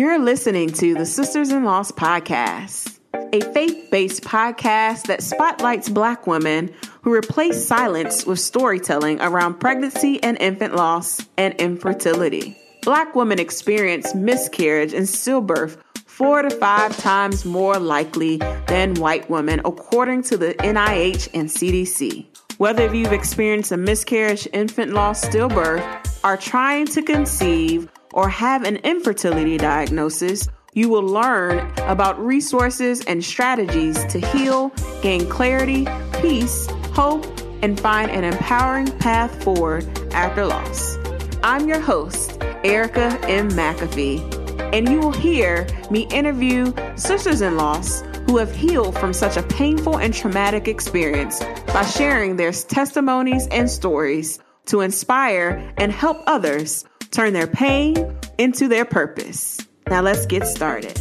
You're listening to the Sisters in Loss podcast, a faith based podcast that spotlights Black women who replace silence with storytelling around pregnancy and infant loss and infertility. Black women experience miscarriage and stillbirth four to five times more likely than white women, according to the NIH and CDC. Whether you've experienced a miscarriage, infant loss, stillbirth, are trying to conceive, or have an infertility diagnosis, you will learn about resources and strategies to heal, gain clarity, peace, hope, and find an empowering path forward after loss. I'm your host, Erica M. McAfee, and you will hear me interview sisters in loss who have healed from such a painful and traumatic experience by sharing their testimonies and stories to inspire and help others turn their pain into their purpose. Now let's get started.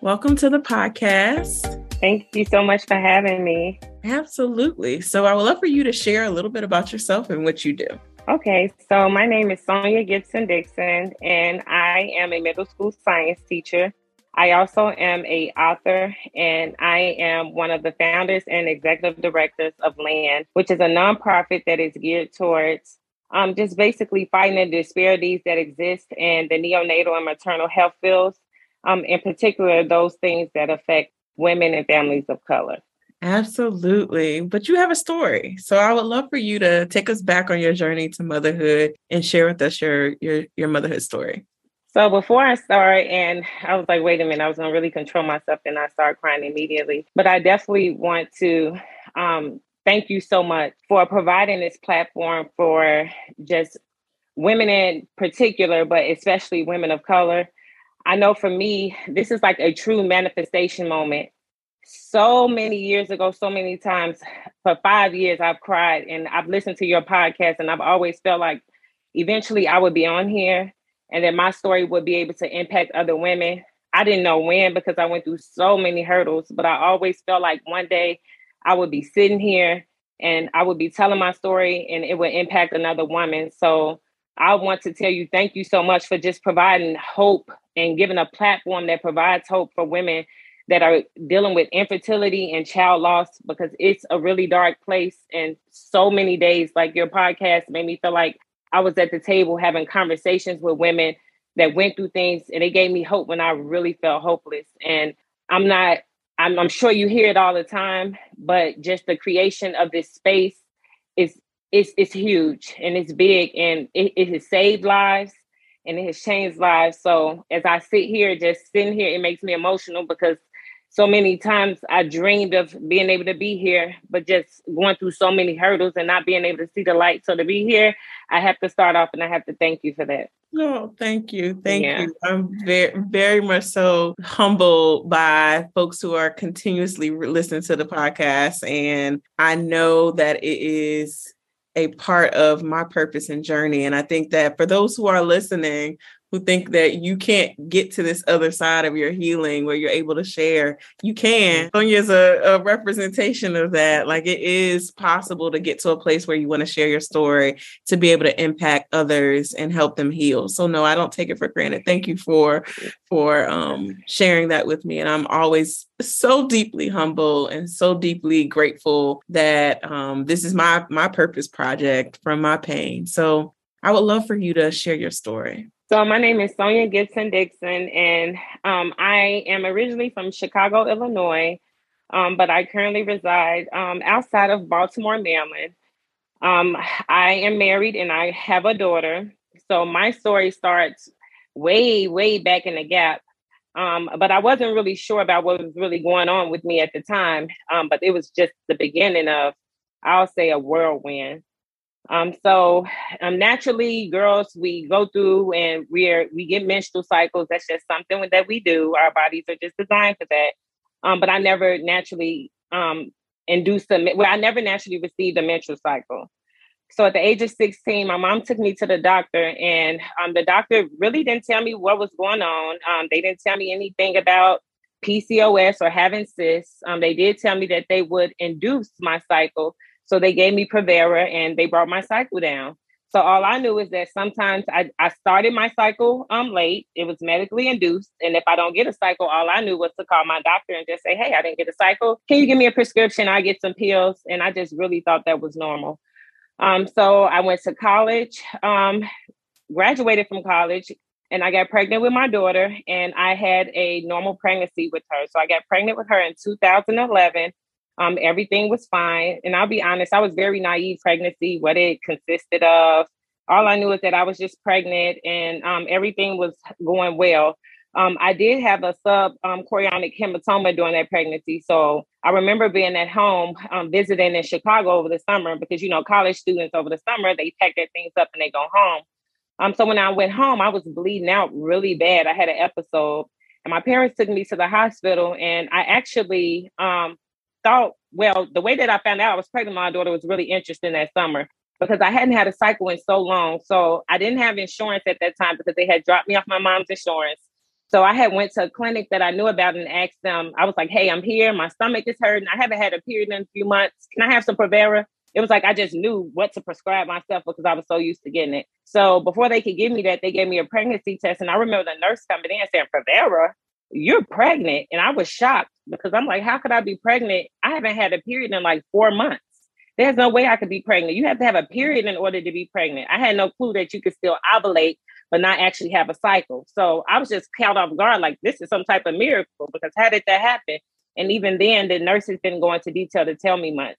Welcome to the podcast. Thank you so much for having me. Absolutely. So, I would love for you to share a little bit about yourself and what you do. Okay, so my name is Sonia Gibson Dixon, and I am a middle school science teacher. I also am a author, and I am one of the founders and executive directors of LAND, which is a nonprofit that is geared towards um, just basically fighting the disparities that exist in the neonatal and maternal health fields, um, in particular, those things that affect women and families of color. Absolutely. But you have a story. So I would love for you to take us back on your journey to motherhood and share with us your your your motherhood story. So before I start, and I was like, wait a minute, I was gonna really control myself and I started crying immediately. But I definitely want to um, thank you so much for providing this platform for just women in particular, but especially women of color. I know for me, this is like a true manifestation moment. So many years ago, so many times, for five years, I've cried and I've listened to your podcast, and I've always felt like eventually I would be on here and that my story would be able to impact other women. I didn't know when because I went through so many hurdles, but I always felt like one day I would be sitting here and I would be telling my story and it would impact another woman. So I want to tell you thank you so much for just providing hope and giving a platform that provides hope for women that are dealing with infertility and child loss because it's a really dark place and so many days like your podcast made me feel like I was at the table having conversations with women that went through things and it gave me hope when I really felt hopeless and I'm not I'm, I'm sure you hear it all the time, but just the creation of this space is it's it's huge and it's big and it, it has saved lives and it has changed lives. So as I sit here, just sitting here, it makes me emotional because so many times I dreamed of being able to be here, but just going through so many hurdles and not being able to see the light. So to be here, I have to start off and I have to thank you for that. No, thank you. Thank yeah. you. I'm very, very much so humbled by folks who are continuously listening to the podcast. And I know that it is a part of my purpose and journey. And I think that for those who are listening, who think that you can't get to this other side of your healing where you're able to share. You can. Sonia is a, a representation of that. Like it is possible to get to a place where you want to share your story to be able to impact others and help them heal. So no, I don't take it for granted. Thank you for for um, sharing that with me. And I'm always so deeply humble and so deeply grateful that um, this is my my purpose project from my pain. So I would love for you to share your story. So my name is Sonia Gibson Dixon, and um, I am originally from Chicago, Illinois, um, but I currently reside um, outside of Baltimore, Maryland. Um, I am married and I have a daughter. So my story starts way, way back in the gap. Um, but I wasn't really sure about what was really going on with me at the time. Um, but it was just the beginning of, I'll say, a whirlwind. Um, so um, naturally, girls, we go through and we're we get menstrual cycles. That's just something that we do. Our bodies are just designed for that. Um, but I never naturally um, induced a well, I never naturally received a menstrual cycle. So at the age of 16, my mom took me to the doctor, and um, the doctor really didn't tell me what was going on. Um, they didn't tell me anything about PCOS or having cysts. Um, they did tell me that they would induce my cycle, so they gave me Provera and they brought my cycle down. So all I knew is that sometimes I, I started my cycle um late. It was medically induced. And if I don't get a cycle, all I knew was to call my doctor and just say, Hey, I didn't get a cycle. Can you give me a prescription? I get some pills. And I just really thought that was normal. Um, so I went to college, um, graduated from college, and I got pregnant with my daughter, and I had a normal pregnancy with her. So I got pregnant with her in 2011. Um, everything was fine. And I'll be honest, I was very naive pregnancy, what it consisted of. All I knew is that I was just pregnant and um, everything was going well. Um, I did have a sub chorionic hematoma during that pregnancy. So I remember being at home um, visiting in Chicago over the summer because, you know, college students over the summer, they pack their things up and they go home. Um, so when I went home, I was bleeding out really bad. I had an episode and my parents took me to the hospital and I actually um, thought, well, the way that I found out I was pregnant, my daughter was really interesting that summer because I hadn't had a cycle in so long. So I didn't have insurance at that time because they had dropped me off my mom's insurance. So I had went to a clinic that I knew about and asked them, I was like, hey, I'm here. My stomach is hurting. I haven't had a period in a few months. Can I have some Provera? It was like I just knew what to prescribe myself because I was so used to getting it. So before they could give me that, they gave me a pregnancy test. And I remember the nurse coming in and saying, Provera, you're pregnant. And I was shocked because I'm like, how could I be pregnant? I haven't had a period in like four months. There's no way I could be pregnant. You have to have a period in order to be pregnant. I had no clue that you could still ovulate, but not actually have a cycle. So I was just caught off guard, like this is some type of miracle because how did that happen? And even then, the nurses didn't go into detail to tell me much.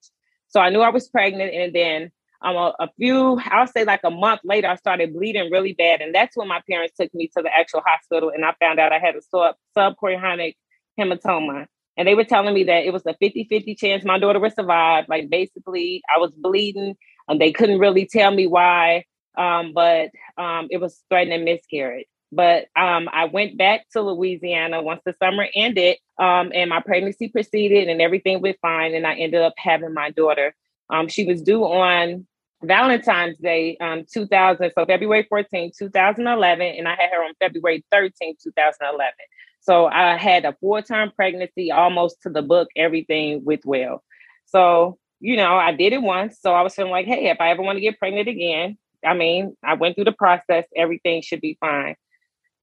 So I knew I was pregnant. And then um, a, a, few, I'll say like a month later, I started bleeding really bad. And that's when my parents took me to the actual hospital and I found out I had a sub subchorionic hematoma. And they were telling me that it was a 50 50 chance my daughter would survive. Like basically, I was bleeding and they couldn't really tell me why, um, but um, it was threatening miscarriage. But um, I went back to Louisiana once the summer ended um, and my pregnancy proceeded and everything went fine. And I ended up having my daughter. Um, she was due on Valentine's Day, um, 2000, so February 14, 2011, and I had her on February 13, 2011. So I had a full term pregnancy, almost to the book, everything with well. So, you know, I did it once. So I was feeling like, hey, if I ever want to get pregnant again, I mean, I went through the process, everything should be fine.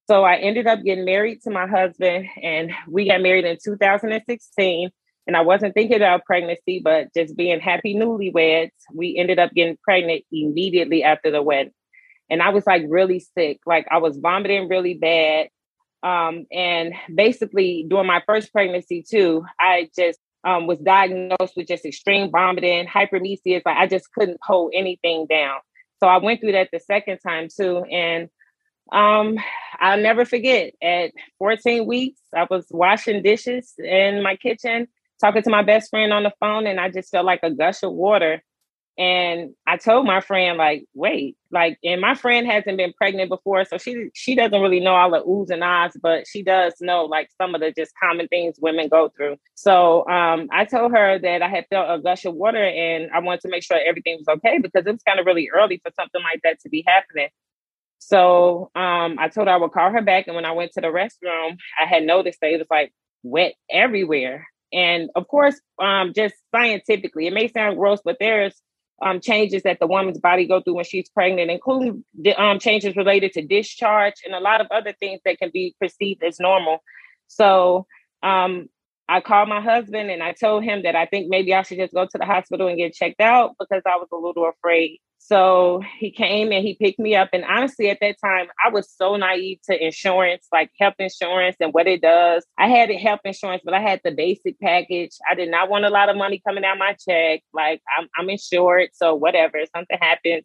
So I ended up getting married to my husband, and we got married in 2016 and I wasn't thinking about pregnancy, but just being happy newlyweds, we ended up getting pregnant immediately after the wedding. And I was like really sick, like I was vomiting really bad. Um, and basically, during my first pregnancy, too, I just um, was diagnosed with just extreme vomiting, hyperemesis. Like I just couldn't hold anything down. So I went through that the second time, too. And um, I'll never forget at 14 weeks, I was washing dishes in my kitchen talking to my best friend on the phone and I just felt like a gush of water. And I told my friend, like, wait, like, and my friend hasn't been pregnant before, so she she doesn't really know all the oohs and ahs, but she does know like some of the just common things women go through. So um, I told her that I had felt a gush of water and I wanted to make sure everything was okay because it was kind of really early for something like that to be happening. So um, I told her I would call her back, and when I went to the restroom, I had noticed that it was like wet everywhere. And of course, um, just scientifically, it may sound gross, but there's um, changes that the woman's body go through when she's pregnant, including the, um, changes related to discharge and a lot of other things that can be perceived as normal. So um, I called my husband and I told him that I think maybe I should just go to the hospital and get checked out because I was a little afraid. So he came and he picked me up. And honestly, at that time, I was so naive to insurance, like health insurance and what it does. I had health insurance, but I had the basic package. I did not want a lot of money coming out my check. Like I'm, I'm insured, so whatever. If something happens,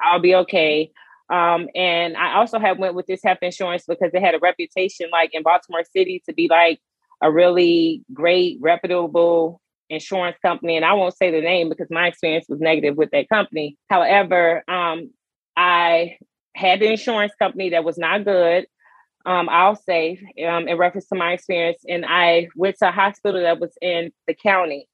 I'll be okay. Um, and I also had went with this health insurance because it had a reputation, like in Baltimore City, to be like a really great, reputable insurance company, and I won't say the name because my experience was negative with that company. However, um, I had the insurance company that was not good. Um, I'll say um, in reference to my experience, and I went to a hospital that was in the county.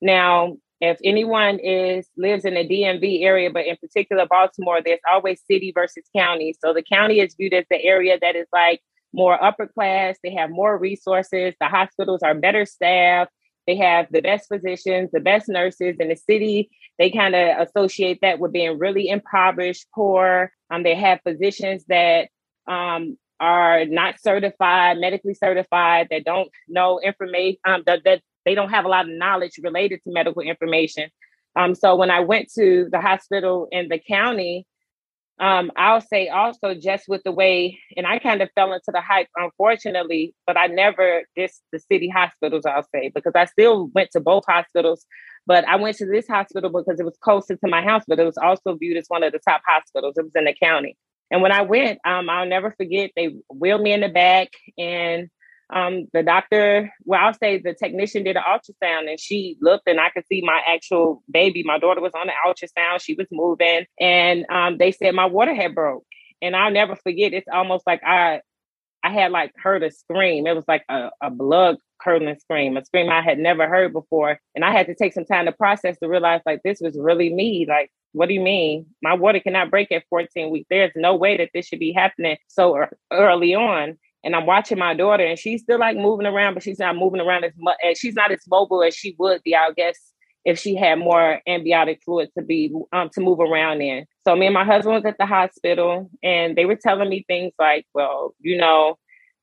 Now, if anyone is lives in the DMV area, but in particular Baltimore, there's always city versus county. So the county is viewed as the area that is like more upper class. They have more resources. The hospitals are better staffed. They have the best physicians, the best nurses, in the city they kind of associate that with being really impoverished, poor. Um, they have physicians that um, are not certified, medically certified, that don't know information, um, that, that they don't have a lot of knowledge related to medical information. Um, so when I went to the hospital in the county, um, I'll say also just with the way, and I kind of fell into the hype, unfortunately, but I never dissed the city hospitals, I'll say, because I still went to both hospitals. But I went to this hospital because it was closer to my house, but it was also viewed as one of the top hospitals. It was in the county. And when I went, um, I'll never forget, they wheeled me in the back and um, the doctor, well, I'll say the technician did an ultrasound and she looked and I could see my actual baby. My daughter was on the ultrasound. She was moving and um, they said my water had broke. And I'll never forget, it's almost like I I had like heard a scream. It was like a, a blood curdling scream, a scream I had never heard before. And I had to take some time to process to realize like this was really me. Like, what do you mean? My water cannot break at 14 weeks. There's no way that this should be happening so early on and I'm watching my daughter, and she's still like moving around, but she's not moving around as much. She's not as mobile as she would be, I guess, if she had more amniotic fluid to be um, to move around in. So me and my husband was at the hospital, and they were telling me things like, "Well, you know,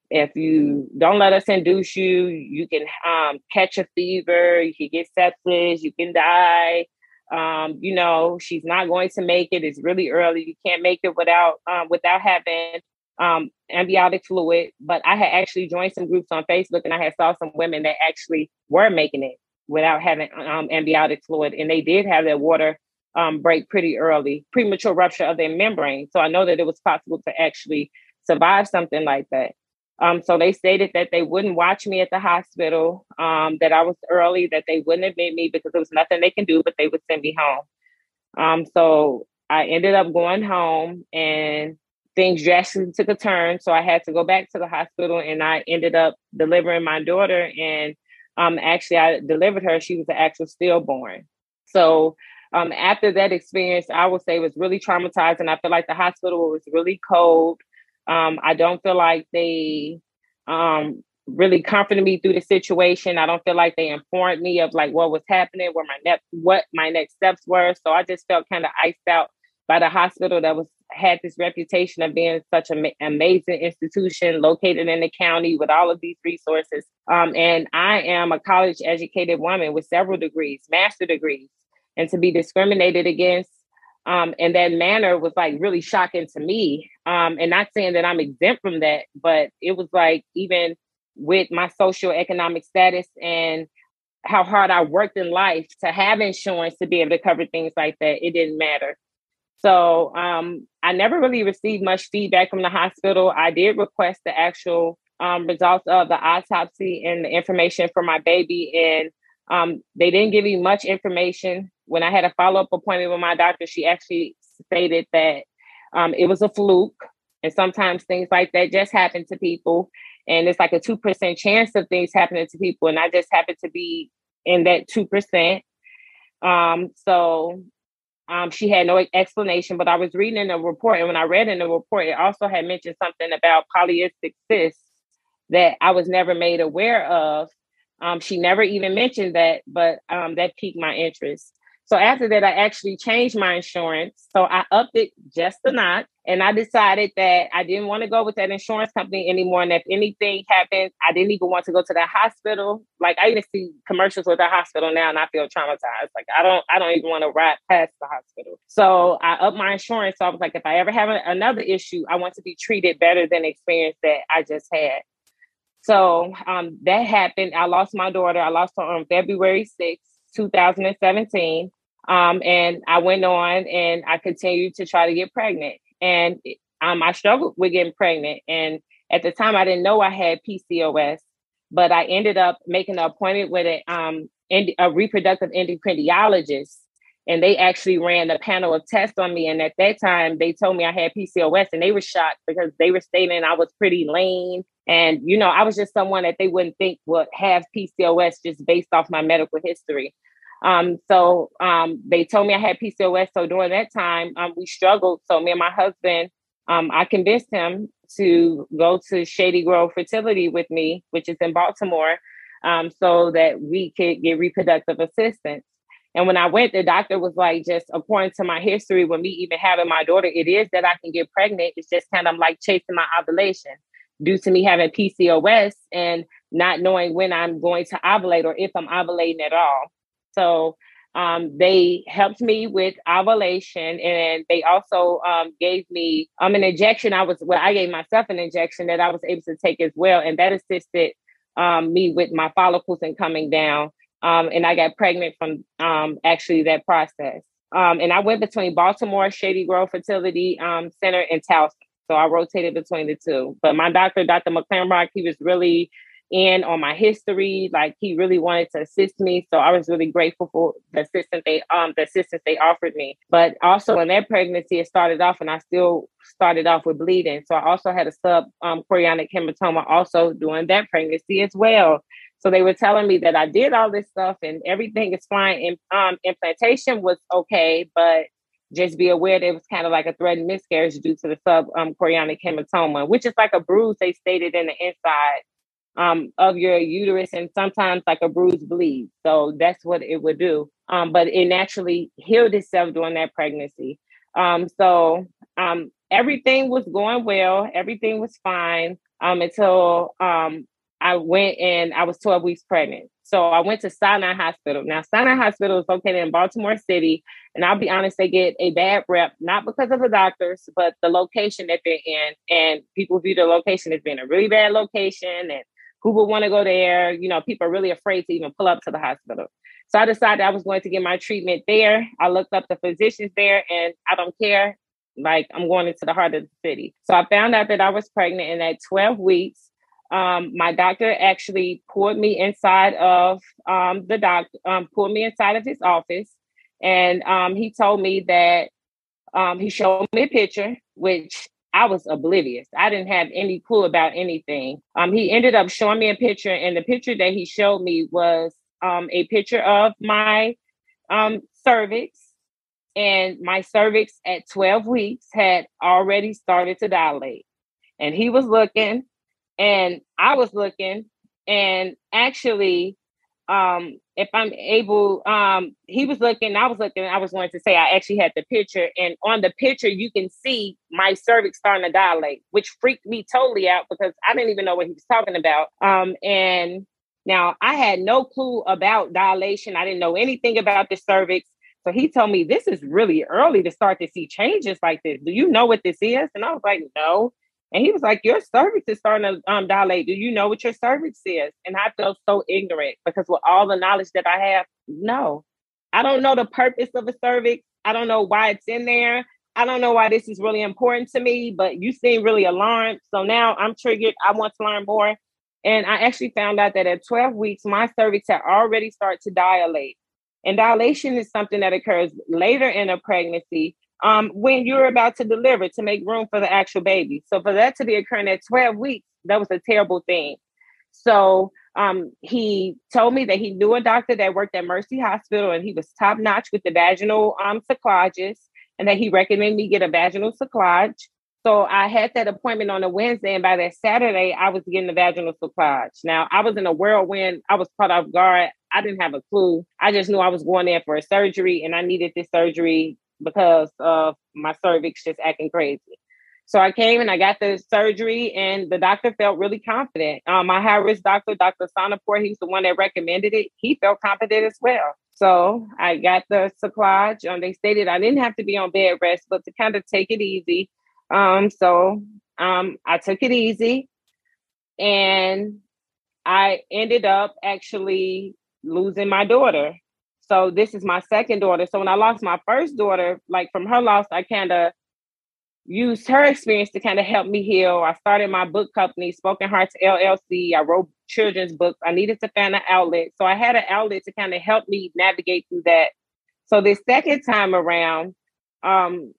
if you don't let us induce you, you can um, catch a fever, you can get sepsis, you can die." Um, you know, she's not going to make it. It's really early. You can't make it without um, without having um, amniotic fluid, but I had actually joined some groups on Facebook and I had saw some women that actually were making it without having um, amniotic fluid, and they did have their water um, break pretty early, premature rupture of their membrane. So I know that it was possible to actually survive something like that. Um, so they stated that they wouldn't watch me at the hospital, um, that I was early, that they wouldn't admit me because there was nothing they can do, but they would send me home. Um, so I ended up going home and things drastically took a turn. So I had to go back to the hospital and I ended up delivering my daughter. And um, actually, I delivered her. She was an actual stillborn. So um, after that experience, I would say was really traumatizing. And I feel like the hospital was really cold. Um, I don't feel like they um, really comforted me through the situation. I don't feel like they informed me of like what was happening, where my next what my next steps were. So I just felt kind of iced out by the hospital that was had this reputation of being such an amazing institution located in the county with all of these resources. Um, and I am a college educated woman with several degrees, master degrees, and to be discriminated against um, in that manner was like really shocking to me. Um, and not saying that I'm exempt from that, but it was like even with my social economic status and how hard I worked in life to have insurance to be able to cover things like that, it didn't matter. So um, I never really received much feedback from the hospital. I did request the actual um, results of the autopsy and the information for my baby, and um, they didn't give me much information. When I had a follow up appointment with my doctor, she actually stated that um, it was a fluke, and sometimes things like that just happen to people, and it's like a two percent chance of things happening to people, and I just happened to be in that two percent. Um, so um, she had no explanation, but I was reading in the report, and when I read in the report, it also had mentioned something about polycystic cysts that I was never made aware of. Um, she never even mentioned that, but um, that piqued my interest. So after that, I actually changed my insurance. So I upped it just a notch. And I decided that I didn't want to go with that insurance company anymore. And if anything happened, I didn't even want to go to the hospital. Like I even see commercials with the hospital now and I feel traumatized. Like I don't I don't even want to ride past the hospital. So I upped my insurance. So I was like, if I ever have a, another issue, I want to be treated better than the experience that I just had. So um, that happened. I lost my daughter. I lost her on February 6th, 2017. Um, and I went on and I continued to try to get pregnant. And um, I struggled with getting pregnant. And at the time, I didn't know I had PCOS, but I ended up making an appointment with a, um, a reproductive endocrinologist. And they actually ran a panel of tests on me. And at that time, they told me I had PCOS, and they were shocked because they were stating I was pretty lean. And, you know, I was just someone that they wouldn't think would have PCOS just based off my medical history. Um, so um, they told me I had PCOS. So during that time, um, we struggled. So me and my husband, um, I convinced him to go to Shady Grove Fertility with me, which is in Baltimore, um, so that we could get reproductive assistance. And when I went, the doctor was like, just according to my history, with me even having my daughter, it is that I can get pregnant. It's just kind of like chasing my ovulation due to me having PCOS and not knowing when I'm going to ovulate or if I'm ovulating at all. So um, they helped me with ovulation and they also um, gave me um, an injection. I was, well, I gave myself an injection that I was able to take as well. And that assisted um, me with my follicles and coming down. Um, and I got pregnant from um, actually that process. Um, and I went between Baltimore, Shady Grove Fertility um, Center, and Towson. So I rotated between the two. But my doctor, Dr. McClamrock, he was really in on my history. Like he really wanted to assist me. So I was really grateful for the assistance they um the assistance they offered me. But also in that pregnancy, it started off and I still started off with bleeding. So I also had a sub um, chorionic hematoma also during that pregnancy as well. So they were telling me that I did all this stuff and everything is fine. And um, implantation was okay, but just be aware that it was kind of like a threatened miscarriage due to the sub um, hematoma, which is like a bruise they stated in the inside um, of your uterus, and sometimes like a bruised bleed. So that's what it would do. Um, but it naturally healed itself during that pregnancy. Um, so um, everything was going well, everything was fine um, until I went and I was 12 weeks pregnant. So I went to Sinai Hospital. Now, Sinai Hospital is located in Baltimore City. And I'll be honest, they get a bad rep, not because of the doctors, but the location that they're in. And people view the location as being a really bad location and who would want to go there. You know, people are really afraid to even pull up to the hospital. So I decided I was going to get my treatment there. I looked up the physicians there and I don't care. Like I'm going into the heart of the city. So I found out that I was pregnant and at 12 weeks, um, my doctor actually pulled me inside of um, the doctor, um, pulled me inside of his office. And um, he told me that um, he showed me a picture, which I was oblivious. I didn't have any clue about anything. Um, he ended up showing me a picture, and the picture that he showed me was a picture of my cervix. And my cervix at 12 weeks had already started to dilate. And he was looking, and I was looking, and actually, um, if I'm able, um, he was looking, I was looking, I was going to say I actually had the picture, and on the picture you can see my cervix starting to dilate, which freaked me totally out because I didn't even know what he was talking about. Um, and now I had no clue about dilation. I didn't know anything about the cervix. So he told me this is really early to start to see changes like this. Do you know what this is? And I was like, no. And he was like, Your cervix is starting to um, dilate. Do you know what your cervix is? And I felt so ignorant because with all the knowledge that I have, no, I don't know the purpose of a cervix. I don't know why it's in there. I don't know why this is really important to me, but you seem really alarmed. So now I'm triggered. I want to learn more. And I actually found out that at 12 weeks, my cervix had already started to dilate. And dilation is something that occurs later in a pregnancy um, when you're about to deliver to make room for the actual baby. So for that to be occurring at 12 weeks, that was a terrible thing. So um, he told me that he knew a doctor that worked at Mercy Hospital and he was top notch with the vaginal um, and that he recommended me get a vaginal cerclage. So I had that appointment on a Wednesday, and by that Saturday, I was getting the vaginal cerclage. Now I was in a whirlwind. I was caught off guard. I didn't have a clue. I just knew I was going there for a surgery, and I needed this surgery because of my cervix just acting crazy. So I came and I got the surgery, and the doctor felt really confident. Um, my high risk doctor, Dr. Sonaport, he's the one that recommended it. He felt confident as well. So I got the cerclage. Um, they stated I didn't have to be on bed rest, but to kind of take it easy. Um, so um, I took it easy, and I ended up actually losing my daughter. So this is my second daughter. So when I lost my first daughter, like from her loss, I kind of used her experience to kind of help me heal. I started my book company, Spoken Hearts LLC. I wrote children's books. I needed to find an outlet. So I had an outlet to kind of help me navigate through that. So this second time around, um,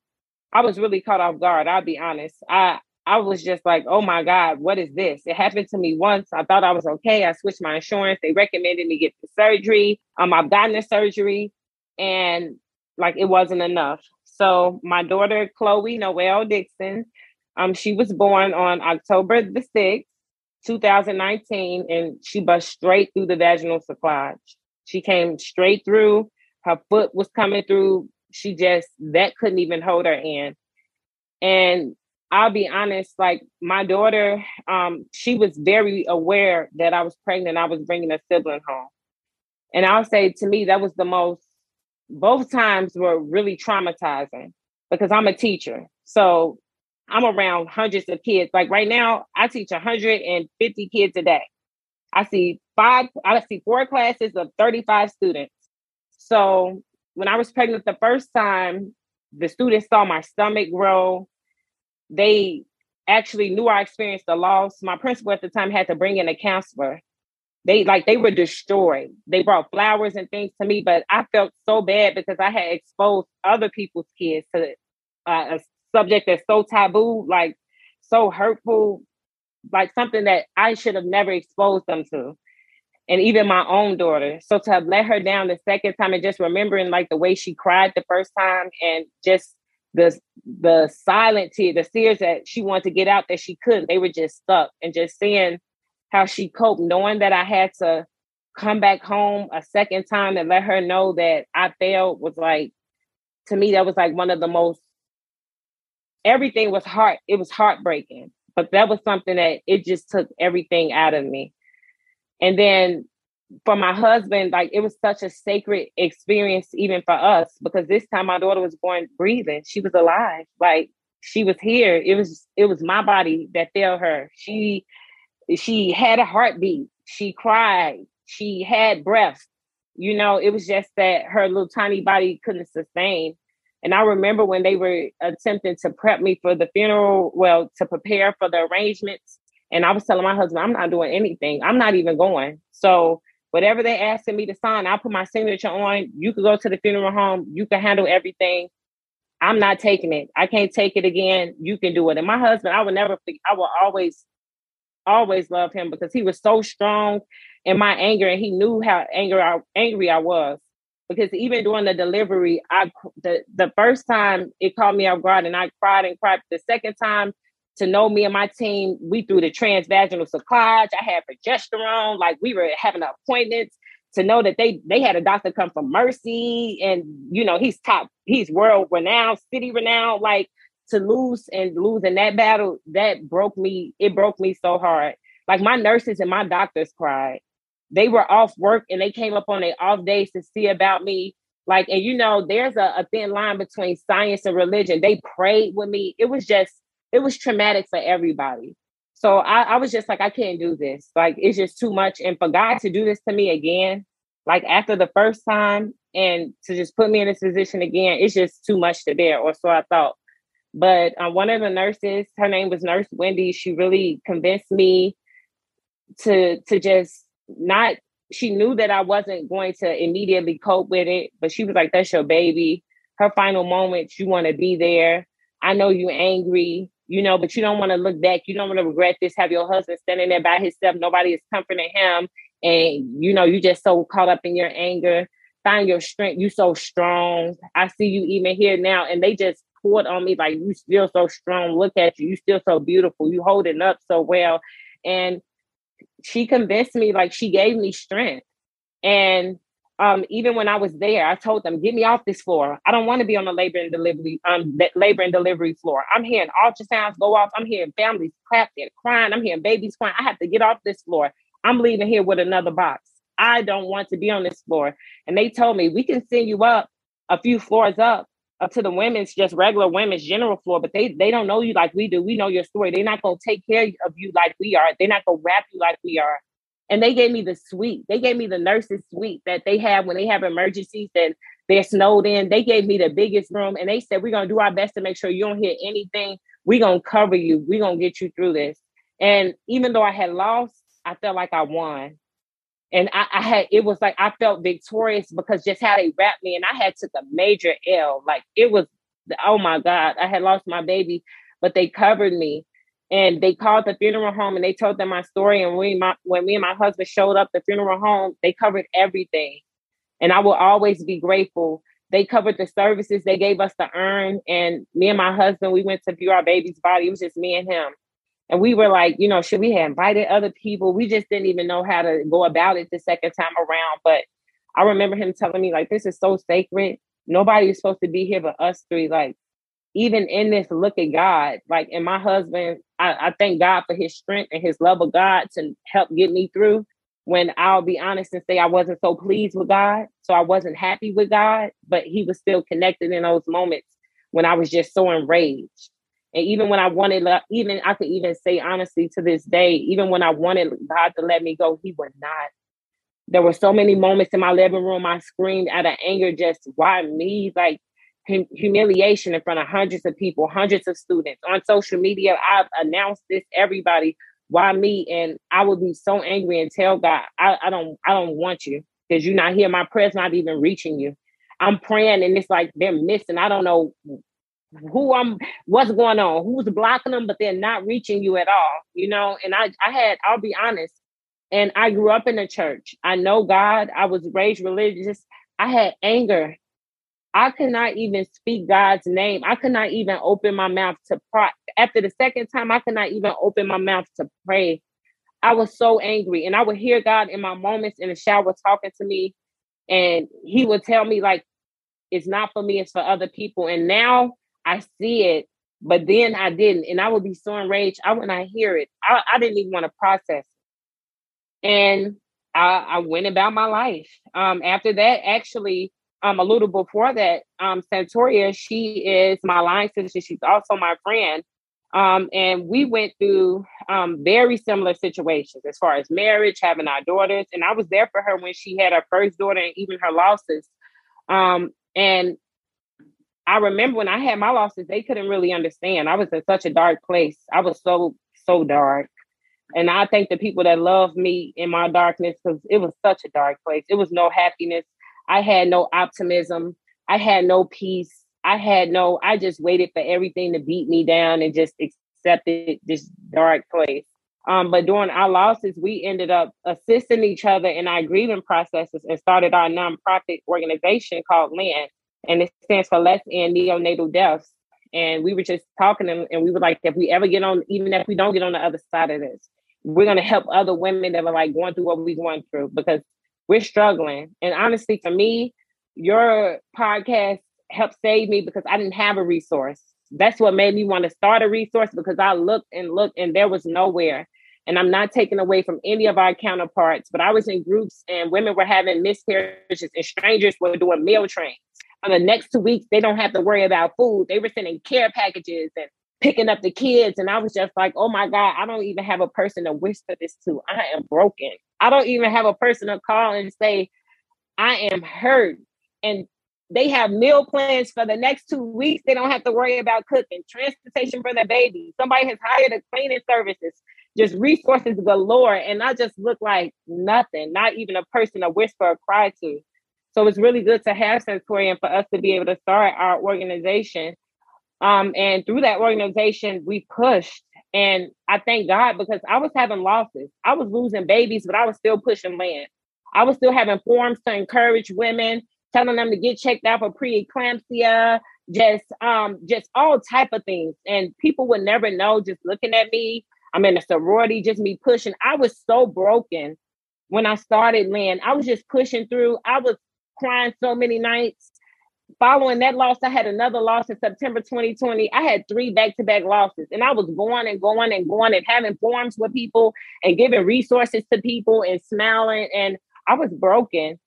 I was really caught off guard. I'll be honest. I I was just like, oh my God, what is this? It happened to me once. I thought I was okay. I switched my insurance. They recommended me get the surgery. Um, I've gotten the surgery and like it wasn't enough. So my daughter, Chloe Noel Dixon, um, she was born on October the 6th, 2019, and she bust straight through the vaginal cerclage. She came straight through. Her foot was coming through. She just that couldn't even hold her in. And I'll be honest, like my daughter, um, she was very aware that I was pregnant. I was bringing a sibling home. And I'll say to me, that was the most, both times were really traumatizing because I'm a teacher. So I'm around hundreds of kids. Like right now, I teach 150 kids a day. I see five, I see four classes of 35 students. So when I was pregnant the first time, the students saw my stomach grow. They actually knew I experienced the loss. My principal at the time had to bring in a counselor. They like they were destroyed. They brought flowers and things to me, but I felt so bad because I had exposed other people's kids to uh, a subject that's so taboo, like so hurtful, like something that I should have never exposed them to. And even my own daughter. So to have let her down the second time and just remembering like the way she cried the first time and just the the silent tears, the tears that she wanted to get out that she couldn't, they were just stuck. And just seeing how she coped, knowing that I had to come back home a second time and let her know that I failed was like to me that was like one of the most everything was heart it was heartbreaking but that was something that it just took everything out of me and then for my husband like it was such a sacred experience even for us because this time my daughter was born breathing. She was alive. Like she was here. It was it was my body that failed her. She she had a heartbeat. She cried. She had breath. You know it was just that her little tiny body couldn't sustain. And I remember when they were attempting to prep me for the funeral, well, to prepare for the arrangements. And I was telling my husband, I'm not doing anything. I'm not even going. So whatever they asking me to sign, I'll put my signature on. You could go to the funeral home. You can handle everything. I'm not taking it. I can't take it again. You can do it. And my husband, I would never, I will always, always love him because he was so strong in my anger and he knew how angry I, angry I was because even during the delivery, I the the first time it caught me off guard and I cried and cried. The second time, to know me and my team, we threw the transvaginal supply. I had progesterone, like we were having appointments. To know that they they had a doctor come from Mercy, and you know he's top, he's world renowned, city renowned. Like to lose and lose in that battle, that broke me. It broke me so hard. Like my nurses and my doctors cried they were off work and they came up on their off days to see about me. Like, and you know, there's a, a thin line between science and religion. They prayed with me. It was just, it was traumatic for everybody. So I, I was just like, I can't do this. Like, it's just too much. And for God to do this to me again, like after the first time, and to just put me in this position again, it's just too much to bear, or so I thought. But uh, one of the nurses, her name was Nurse Wendy, she really convinced me to to just not she knew that I wasn't going to immediately cope with it, but she was like, That's your baby. Her final moments, you want to be there. I know you're angry, you know, but you don't want to look back. You don't want to regret this. Have your husband standing there by himself. Nobody is comforting him. And, you know, you just so caught up in your anger. Find your strength. You so strong. I see you even here now. And they just poured on me like, You still so strong. Look at you. You still so beautiful. You holding up so well. And she convinced me like she gave me strength and um, even when I was there, I told them, "Get me off this floor. I don't want to be on the labor and delivery um labor and delivery floor. I'm hearing ultrasounds go off. I'm hearing families clapping, crying. I'm hearing babies crying. I have to get off this floor. I'm leaving here with another box. I don't want to be on this floor." And they told me, "We can send you up a few floors up, up to the women's, just regular women's general floor, but they they don't know you like we do. We know your story. They're not gonna take care of you like we are. They're not gonna wrap you like we are. And they gave me the suite. They gave me the nurses suite that they have when they have emergencies that they're snowed in. They gave me the biggest room and they said, We're gonna do our best to make sure you don't hear anything. We're gonna cover you. We're gonna get you through this. And even though I had lost, I felt like I won and I, I, had it was like I felt victorious because just how they wrapped me, and I had took a major L. Like it was, oh my God, I had lost my baby, but they covered me, and they called the funeral home and they told them my story. And when my when me and my husband showed up the funeral home, they covered everything, and I will always be grateful. They covered the services. They gave us the urn, and me and my husband we went to view our baby's body. It was just me and him and we were like, you know, should we have invited other people? We just didn't even know how to go about it the second time around. But I remember him telling me, like, this is so sacred. Nobody is supposed to be here but us three. Like, even in this, look at God. Like, and my husband, I, I thank God for his strength and his love of God to help get me through when I'll be honest and say I wasn't so pleased with God. So I wasn't happy with God, but he was still connected in those moments when I was just so enraged. And even when I wanted, uh, even I could even say honestly to this day, even when I wanted God to let me go, He would not. There were so many moments in my living room I screamed out of anger, just why me? Like hum- humiliation in front of hundreds of people, hundreds of students on social media. I've announced this everybody. Why me? And I would be so angry and tell God, I, I don't, I don't want you because you're not here. My prayer's not even reaching you. I'm praying and it's like they're missing. I don't know who I'm what's going on, who's blocking them, but they're not reaching you at all, you know. And I I had, I'll be honest, and I grew up in the church. I know God, I was raised religious. I had anger. I could not even speak God's name. I could not even open my mouth to pray. After the second time, I could not even open my mouth to pray. I was so angry. And I would hear God in my moments in the shower talking to me. And he would tell me, like, it's not for me, it's for other people. And now I see it, but then I didn't. And I would be so enraged. I would not hear it, I, I didn't even want to process. And I, I went about my life. Um, after that, actually, um, a little before that, um, Santoria, she is my line sister. She's also my friend. Um, and we went through um, very similar situations as far as marriage, having our daughters. And I was there for her when she had her first daughter and even her losses. Um, and I remember when I had my losses, they couldn't really understand. I was in such a dark place. I was so, so dark. And I thank the people that love me in my darkness because it was such a dark place. It was no happiness. I had no optimism. I had no peace. I had no, I just waited for everything to beat me down and just accepted this dark place. Um, but during our losses, we ended up assisting each other in our grieving processes and started our nonprofit organization called LAND and it stands for Let's End Neonatal Deaths. And we were just talking, and, and we were like, if we ever get on, even if we don't get on the other side of this, we're going to help other women that are like going through what we're going through because we're struggling. And honestly, for me, your podcast helped save me because I didn't have a resource. That's what made me want to start a resource because I looked and looked and there was nowhere. And I'm not taking away from any of our counterparts, but I was in groups and women were having miscarriages and strangers were doing meal trains on the next two weeks, they don't have to worry about food. They were sending care packages and picking up the kids. And I was just like, oh my God, I don't even have a person to whisper this to. I am broken. I don't even have a person to call and say, I am hurt. And they have meal plans for the next two weeks. They don't have to worry about cooking, transportation for the baby. Somebody has hired a cleaning services, just resources galore. And I just look like nothing, not even a person to whisper or cry to. So it's really good to have Santorian for us to be able to start our organization. Um, and through that organization, we pushed. And I thank God because I was having losses. I was losing babies, but I was still pushing LAND. I was still having forums to encourage women, telling them to get checked out for preeclampsia, just um, just all type of things. And people would never know just looking at me. I'm in a sorority, just me pushing. I was so broken when I started LAND. I was just pushing through. I was crying so many nights. Following that loss, I had another loss in September 2020. I had three back to back losses, and I was going and going and going and having forums with people and giving resources to people and smiling. And I was broken.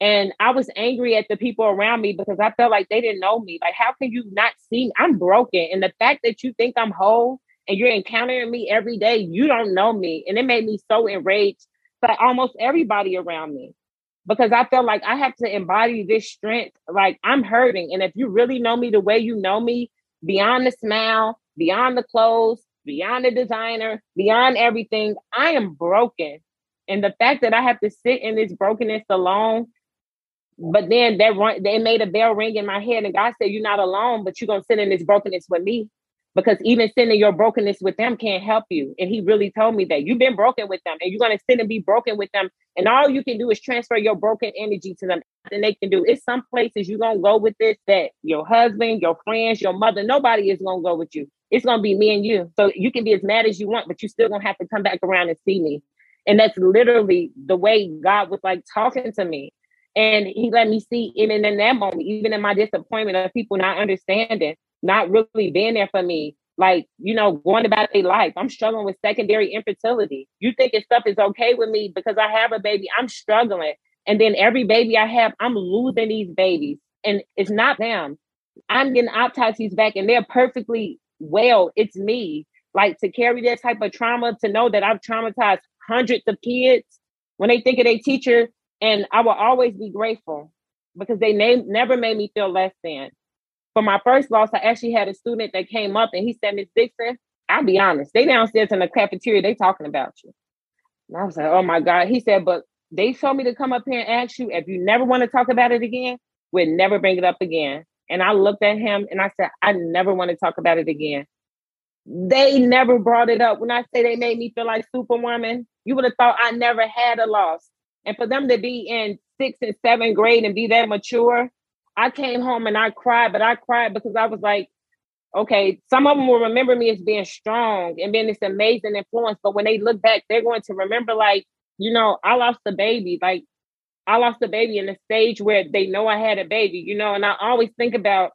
And I was angry at the people around me because I felt like they didn't know me. Like, how can you not see me? I'm broken. And the fact that you think I'm whole and you're encountering me every day, you don't know me. And it made me so enraged by almost everybody around me because I felt like I have to embody this strength. Like I'm hurting. And if you really know me the way you know me, beyond the smile, beyond the clothes, beyond the designer, beyond everything, I am broken. And the fact that I have to sit in this brokenness alone, but then that they made a bell ring in my head, and God said, You're not alone, but you're gonna sit in this brokenness with me because even sending your brokenness with them can't help you. And he really told me that you've been broken with them and you're going to sit and be broken with them. And all you can do is transfer your broken energy to them. And they can do it's some places you're going to go with this that your husband, your friends, your mother, nobody is going to go with you. It's going to be me and you. So you can be as mad as you want, but you still going to have to come back around and see me. And that's literally the way God was like talking to me. And he let me see, even in that moment, even in my disappointment of people not understanding, not really being there for me, like, you know, going about their life. I'm struggling with secondary infertility. You think thinking stuff is okay with me because I have a baby. I'm struggling. And then every baby I have, I'm losing these babies. And it's not them. I'm getting autopsies back and they're perfectly well. It's me. Like to carry that type of trauma, to know that I've traumatized hundreds of kids when they think of their teacher. And I will always be grateful because they never made me feel less than. For my first loss, I actually had a student that came up and he said, Miss Dixon, I'll be honest, they downstairs in the cafeteria, they talking about you. And I was like, oh my God. He said, but they told me to come up here and ask you if you never want to talk about it again, we'll never bring it up again. And I looked at him and I said, I never want to talk about it again. They never brought it up. When I say they made me feel like Superwoman, you would have thought I never had a loss. And for them to be in sixth and seventh grade and be that mature, I came home and I cried, but I cried because I was like, okay, some of them will remember me as being strong and being this amazing influence. But when they look back, they're going to remember, like, you know, I lost a baby. Like, I lost a baby in a stage where they know I had a baby, you know, and I always think about,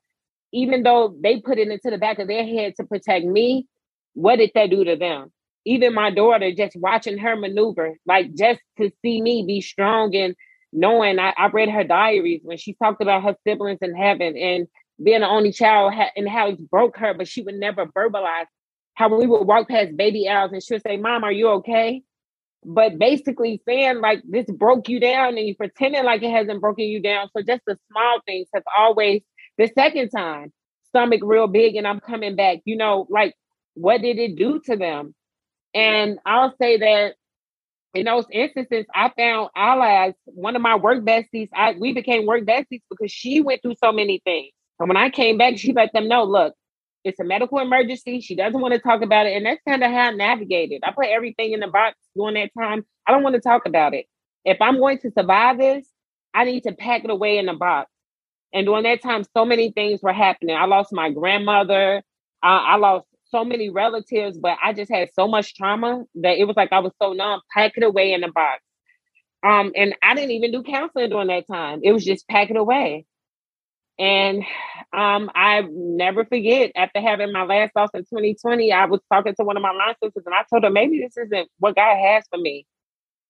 even though they put it into the back of their head to protect me, what did that do to them? Even my daughter, just watching her maneuver, like just to see me be strong and knowing I, I read her diaries when she talked about her siblings in heaven and being the only child and how it broke her, but she would never verbalize how we would walk past baby owls and she would say, Mom, are you okay? But basically saying like this broke you down and you pretending like it hasn't broken you down. So just the small things have always the second time, stomach real big and I'm coming back. You know, like what did it do to them? And I'll say that in those instances, I found allies. One of my work besties, I we became work besties because she went through so many things. And when I came back, she let them know, look, it's a medical emergency. She doesn't want to talk about it. And that's kind of how I navigated. I put everything in the box during that time. I don't want to talk about it. If I'm going to survive this, I need to pack it away in the box. And during that time, so many things were happening. I lost my grandmother. Uh, I lost so many relatives, but I just had so much trauma that it was like I was so numb, pack it away in a box. Um, and I didn't even do counseling during that time. It was just pack it away. And um, I never forget after having my last loss in 2020, I was talking to one of my line sisters and I told her, maybe this isn't what God has for me.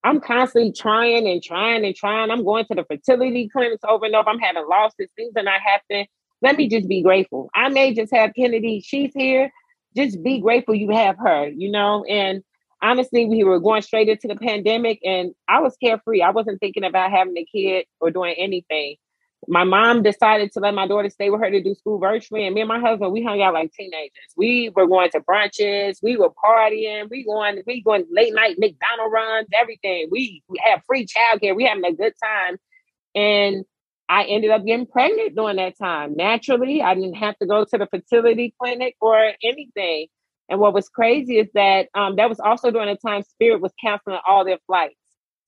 I'm constantly trying and trying and trying. I'm going to the fertility clinics over and over. I'm having losses. Things are not happening. Let me just be grateful. I may just have Kennedy. She's here just be grateful you have her, you know? And honestly, we were going straight into the pandemic and I was carefree. I wasn't thinking about having a kid or doing anything. My mom decided to let my daughter stay with her to do school virtually. And me and my husband, we hung out like teenagers. We were going to brunches, we were partying, we going, we going late night McDonald runs, everything. We, we have free childcare, we having a good time. And I ended up getting pregnant during that time. Naturally, I didn't have to go to the fertility clinic or anything. And what was crazy is that um, that was also during the time Spirit was canceling all their flights.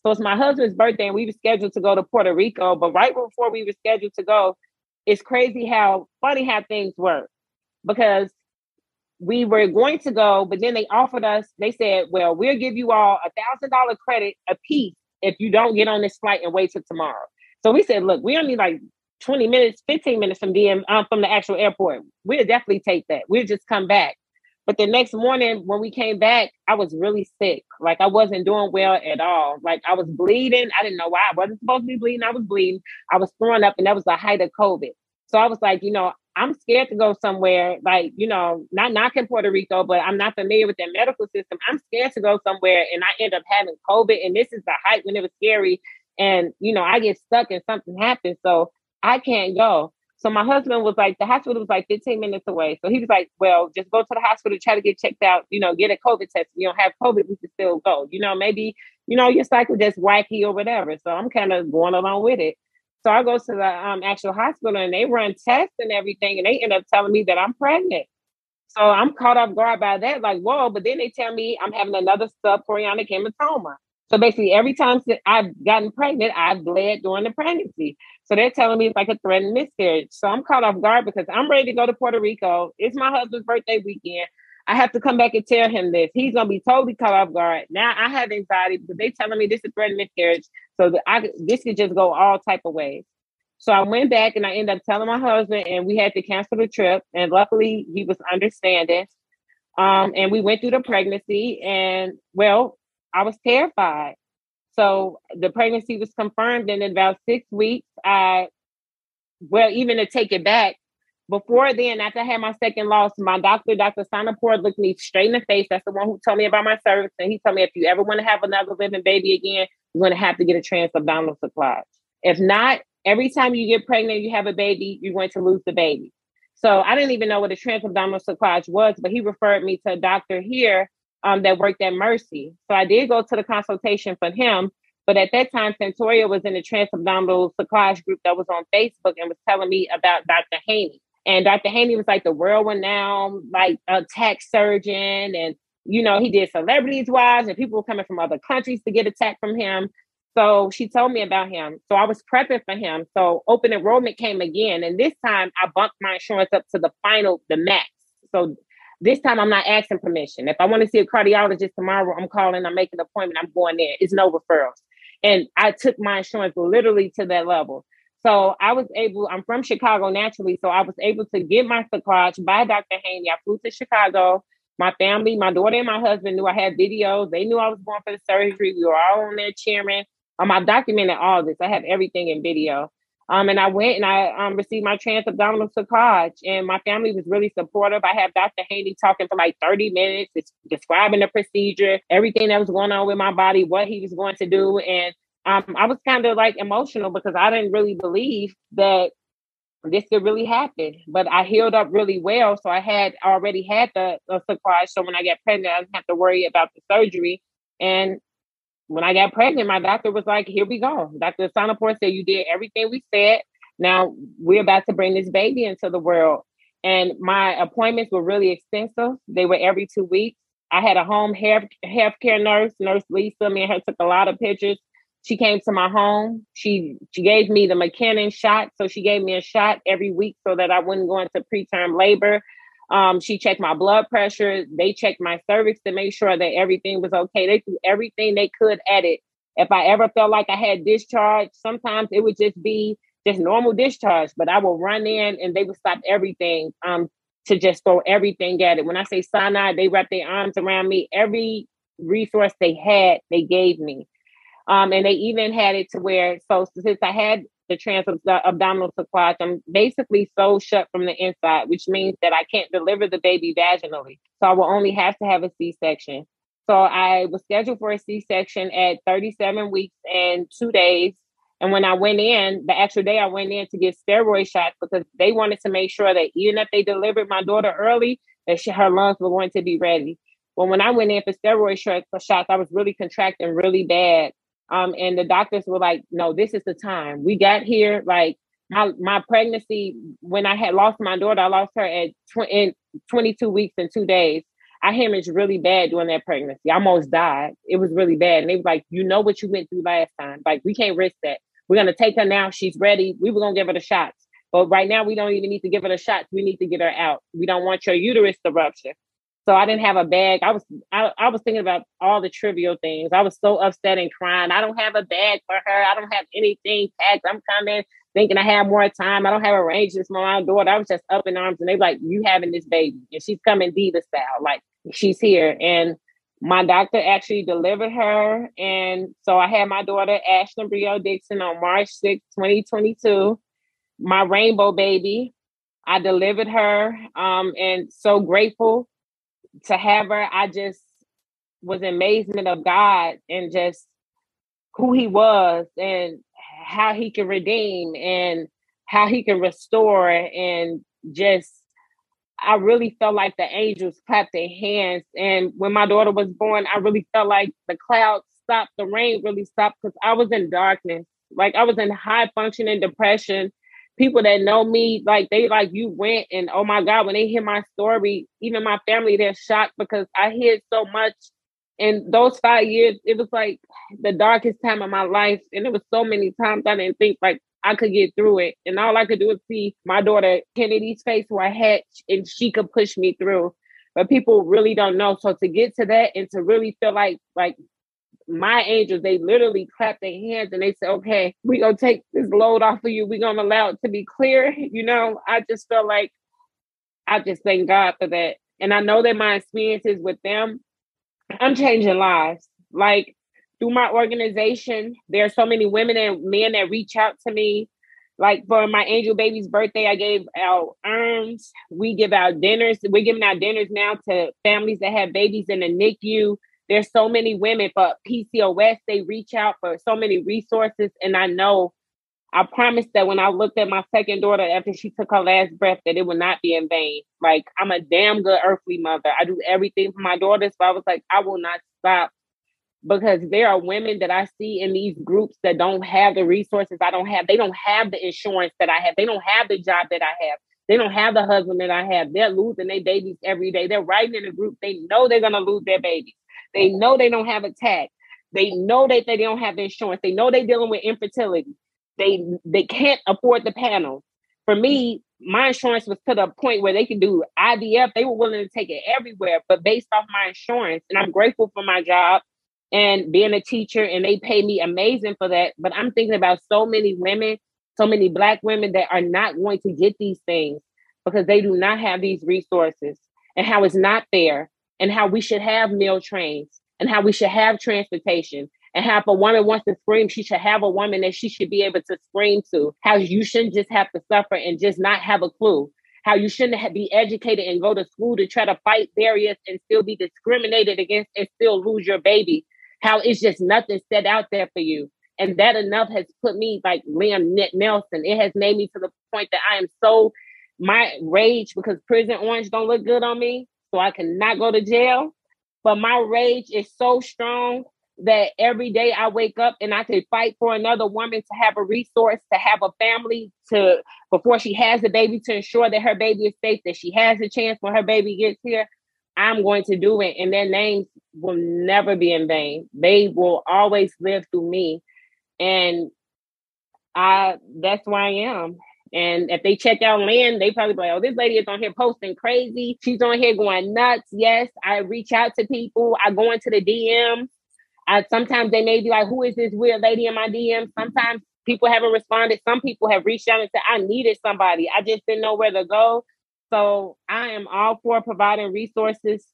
So it's my husband's birthday, and we were scheduled to go to Puerto Rico. But right before we were scheduled to go, it's crazy how funny how things work because we were going to go, but then they offered us. They said, "Well, we'll give you all a thousand dollar credit a piece if you don't get on this flight and wait till tomorrow." So we said, look, we only like 20 minutes, 15 minutes from DM um, from the actual airport. We'll definitely take that. We'll just come back. But the next morning when we came back, I was really sick. Like I wasn't doing well at all. Like I was bleeding. I didn't know why. I wasn't supposed to be bleeding. I was bleeding. I was throwing up, and that was the height of COVID. So I was like, you know, I'm scared to go somewhere like, you know, not knocking Puerto Rico, but I'm not familiar with their medical system. I'm scared to go somewhere and I end up having COVID. And this is the height when it was scary and you know i get stuck and something happens. So i can't go so my husband was like the hospital was like 15 minutes away. So he was like well just go to the hospital try to get checked out you know get a covid test. You don't have covid we can still go. You know maybe you know your cycle just wacky or whatever. So i'm kind of going along with it. So i go to the um, actual hospital and they run tests and everything and they end up telling me that i'm pregnant. So i'm caught off guard by that like whoa but then they tell me i'm having another subchorionic hematoma so basically, every time I've gotten pregnant, I've bled during the pregnancy. So they're telling me it's like a threatened miscarriage. So I'm caught off guard because I'm ready to go to Puerto Rico. It's my husband's birthday weekend. I have to come back and tell him this. He's gonna be totally caught off guard. Now I have anxiety because they're telling me this is threatened miscarriage. So the, I, this could just go all type of ways. So I went back and I ended up telling my husband, and we had to cancel the trip. And luckily, he was understanding. Um, and we went through the pregnancy, and well, I was terrified. So the pregnancy was confirmed, and in about six weeks, I, well, even to take it back, before then, after I had my second loss, my doctor, Dr. Sonaport, looked me straight in the face. That's the one who told me about my cervix. And he told me if you ever want to have another living baby again, you're going to have to get a transabdominal cerclage. If not, every time you get pregnant, you have a baby, you're going to lose the baby. So I didn't even know what a transabdominal cerclage was, but he referred me to a doctor here um, that worked at Mercy. So I did go to the consultation for him. But at that time, Santoria was in the transabdominal cerclage group that was on Facebook and was telling me about Dr. Haney. And Dr. Haney was like the world renowned, like a TAC surgeon. And, you know, he did celebrities wives and people were coming from other countries to get a TAC from him. So she told me about him. So I was prepping for him. So open enrollment came again. And this time I bumped my insurance up to the final, the max. So this time I'm not asking permission. If I want to see a cardiologist tomorrow, I'm calling, I'm making an appointment, I'm going there. It's no referrals. And I took my insurance literally to that level. So I was able, I'm from Chicago naturally. So I was able to get my cerclage by Dr. Haney. I flew to Chicago. My family, my daughter and my husband knew I had videos. They knew I was going for the surgery. We were all on there cheering. Um, I've documented all this. I have everything in video. Um, and I went and I um, received my trans abdominal cerclage, and my family was really supportive. I had Dr. Haney talking for like 30 minutes, describing the procedure, everything that was going on with my body, what he was going to do. And um, I was kind of like emotional because I didn't really believe that this could really happen. But I healed up really well. So I had already had the, the cerclage. So when I got pregnant, I didn't have to worry about the surgery. And when I got pregnant, my doctor was like, here we go. Dr. Sonaport said, you did everything we said. Now we're about to bring this baby into the world. And my appointments were really extensive. They were every two weeks. I had a home health healthcare nurse, Nurse Lisa. Me and her took a lot of pictures. She came to my home. She she gave me the Makena shot. So she gave me a shot every week so that I wouldn't go into preterm labor. Um, she checked my blood pressure. They checked my cervix to make sure that everything was okay. They threw everything they could at it. If I ever felt like I had discharge, sometimes it would just be just normal discharge, but I would run in and they would stop everything um, to just throw everything at it. When I say Sinai, they wrapped their arms around me. Every resource they had, they gave me. Um, and they even had it to where, so since I had the transabdominal cerclage, I'm basically so shut from the inside, which means that I can't deliver the baby vaginally. So I will only have to have a C section. So I was scheduled for a C section at 37 weeks and two days. And when I went in, the actual day I went in to get steroid shots because they wanted to make sure that even if they delivered my daughter early, that she, her lungs were going to be ready. Well, when I went in for steroid shots, I was really contracting really bad. Um, and the doctors were like, no, this is the time. We got here, like my my pregnancy, when I had lost my daughter, I lost her at tw- in 22 weeks and two days. I hemorrhaged really bad during that pregnancy. I almost died. It was really bad. And they were like, you know what you went through last time. Like, we can't risk that. We're gonna take her now. She's ready. We were gonna give her the shots. But right now we don't even need to give her the shots. We need to get her out. We don't want your uterus to rupture. So I didn't have a bag. I was I, I was thinking about all the trivial things. I was so upset and crying. I don't have a bag for her. I don't have anything packed. I'm coming thinking I have more time. I don't have arrangements for my daughter. I was just up in arms and they like, you having this baby. And she's coming diva style. Like she's here. And my doctor actually delivered her. And so I had my daughter, Ashlyn Brio Dixon, on March 6, 2022. My rainbow baby. I delivered her um, and so grateful to have her, I just was amazement of God and just who he was and how he can redeem and how he can restore and just I really felt like the angels clapped their hands. And when my daughter was born, I really felt like the clouds stopped, the rain really stopped because I was in darkness. Like I was in high functioning depression people that know me, like they like you went and oh my God, when they hear my story, even my family, they're shocked because I hear so much. And those five years, it was like the darkest time of my life. And it was so many times I didn't think like I could get through it. And all I could do was see my daughter Kennedy's face where I had and she could push me through. But people really don't know. So to get to that and to really feel like like my angels, they literally clap their hands and they say, okay, we're going to take this load off of you. We're going to allow it to be clear. You know, I just felt like I just thank God for that. And I know that my experiences with them, I'm changing lives. Like through my organization, there are so many women and men that reach out to me. Like for my angel baby's birthday, I gave out urns. We give out dinners. We're giving out dinners now to families that have babies in the NICU. There's so many women for PCOS. They reach out for so many resources. And I know I promised that when I looked at my second daughter after she took her last breath, that it would not be in vain. Like I'm a damn good earthly mother. I do everything for my daughters, but I was like, I will not stop because there are women that I see in these groups that don't have the resources I don't have. They don't have the insurance that I have. They don't have the job that I have. They don't have the husband that I have. They're losing their babies every day. They're writing in a group. They know they're gonna lose their babies. They know they don't have a tag. They know that they don't have insurance. They know they're dealing with infertility. They they can't afford the panel. For me, my insurance was to the point where they could do IVF. They were willing to take it everywhere, but based off my insurance, and I'm grateful for my job and being a teacher, and they pay me amazing for that. But I'm thinking about so many women, so many Black women that are not going to get these things because they do not have these resources, and how it's not fair, and how we should have meal trains, and how we should have transportation, and how if a woman wants to scream, she should have a woman that she should be able to scream to. How you shouldn't just have to suffer and just not have a clue. How you shouldn't be educated and go to school to try to fight barriers and still be discriminated against and still lose your baby. How it's just nothing set out there for you. And that enough has put me like Liam Neeson. It has made me to the point that I am so my rage because prison orange don't look good on me, so I cannot go to jail. But my rage is so strong that every day I wake up and I can fight for another woman to have a resource, to have a family, to before she has a baby, to ensure that her baby is safe, that she has a chance when her baby gets here. I'm going to do it, and their names will never be in vain. They will always live through me, and I that's where I am. And if they check out LAND, they probably like, oh, this lady is on here posting crazy. She's on here going nuts. Yes, I reach out to people. I go into the DM I, sometimes they may be like, who is this weird lady in my DM? Sometimes people haven't responded. Some people have reached out and said, I needed somebody. I just didn't know where to go. So I am all for providing resources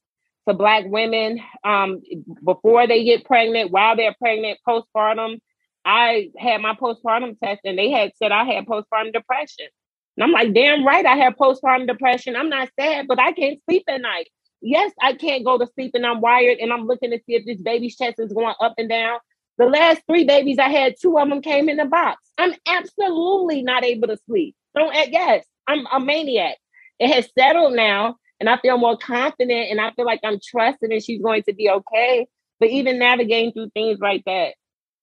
to Black women um, before they get pregnant, while they're pregnant, postpartum. I had my postpartum test and they had said I had postpartum depression. And I'm like, damn right, I have postpartum depression. I'm not sad, but I can't sleep at night. Yes, I can't go to sleep and I'm wired and I'm looking to see if this baby's chest is going up and down. The last three babies I had, two of them came in the box. I'm absolutely not able to sleep. Don't yes, I'm a maniac. It has settled now, and I feel more confident, and I feel like I'm trusting and she's going to be okay. But even navigating through things like that,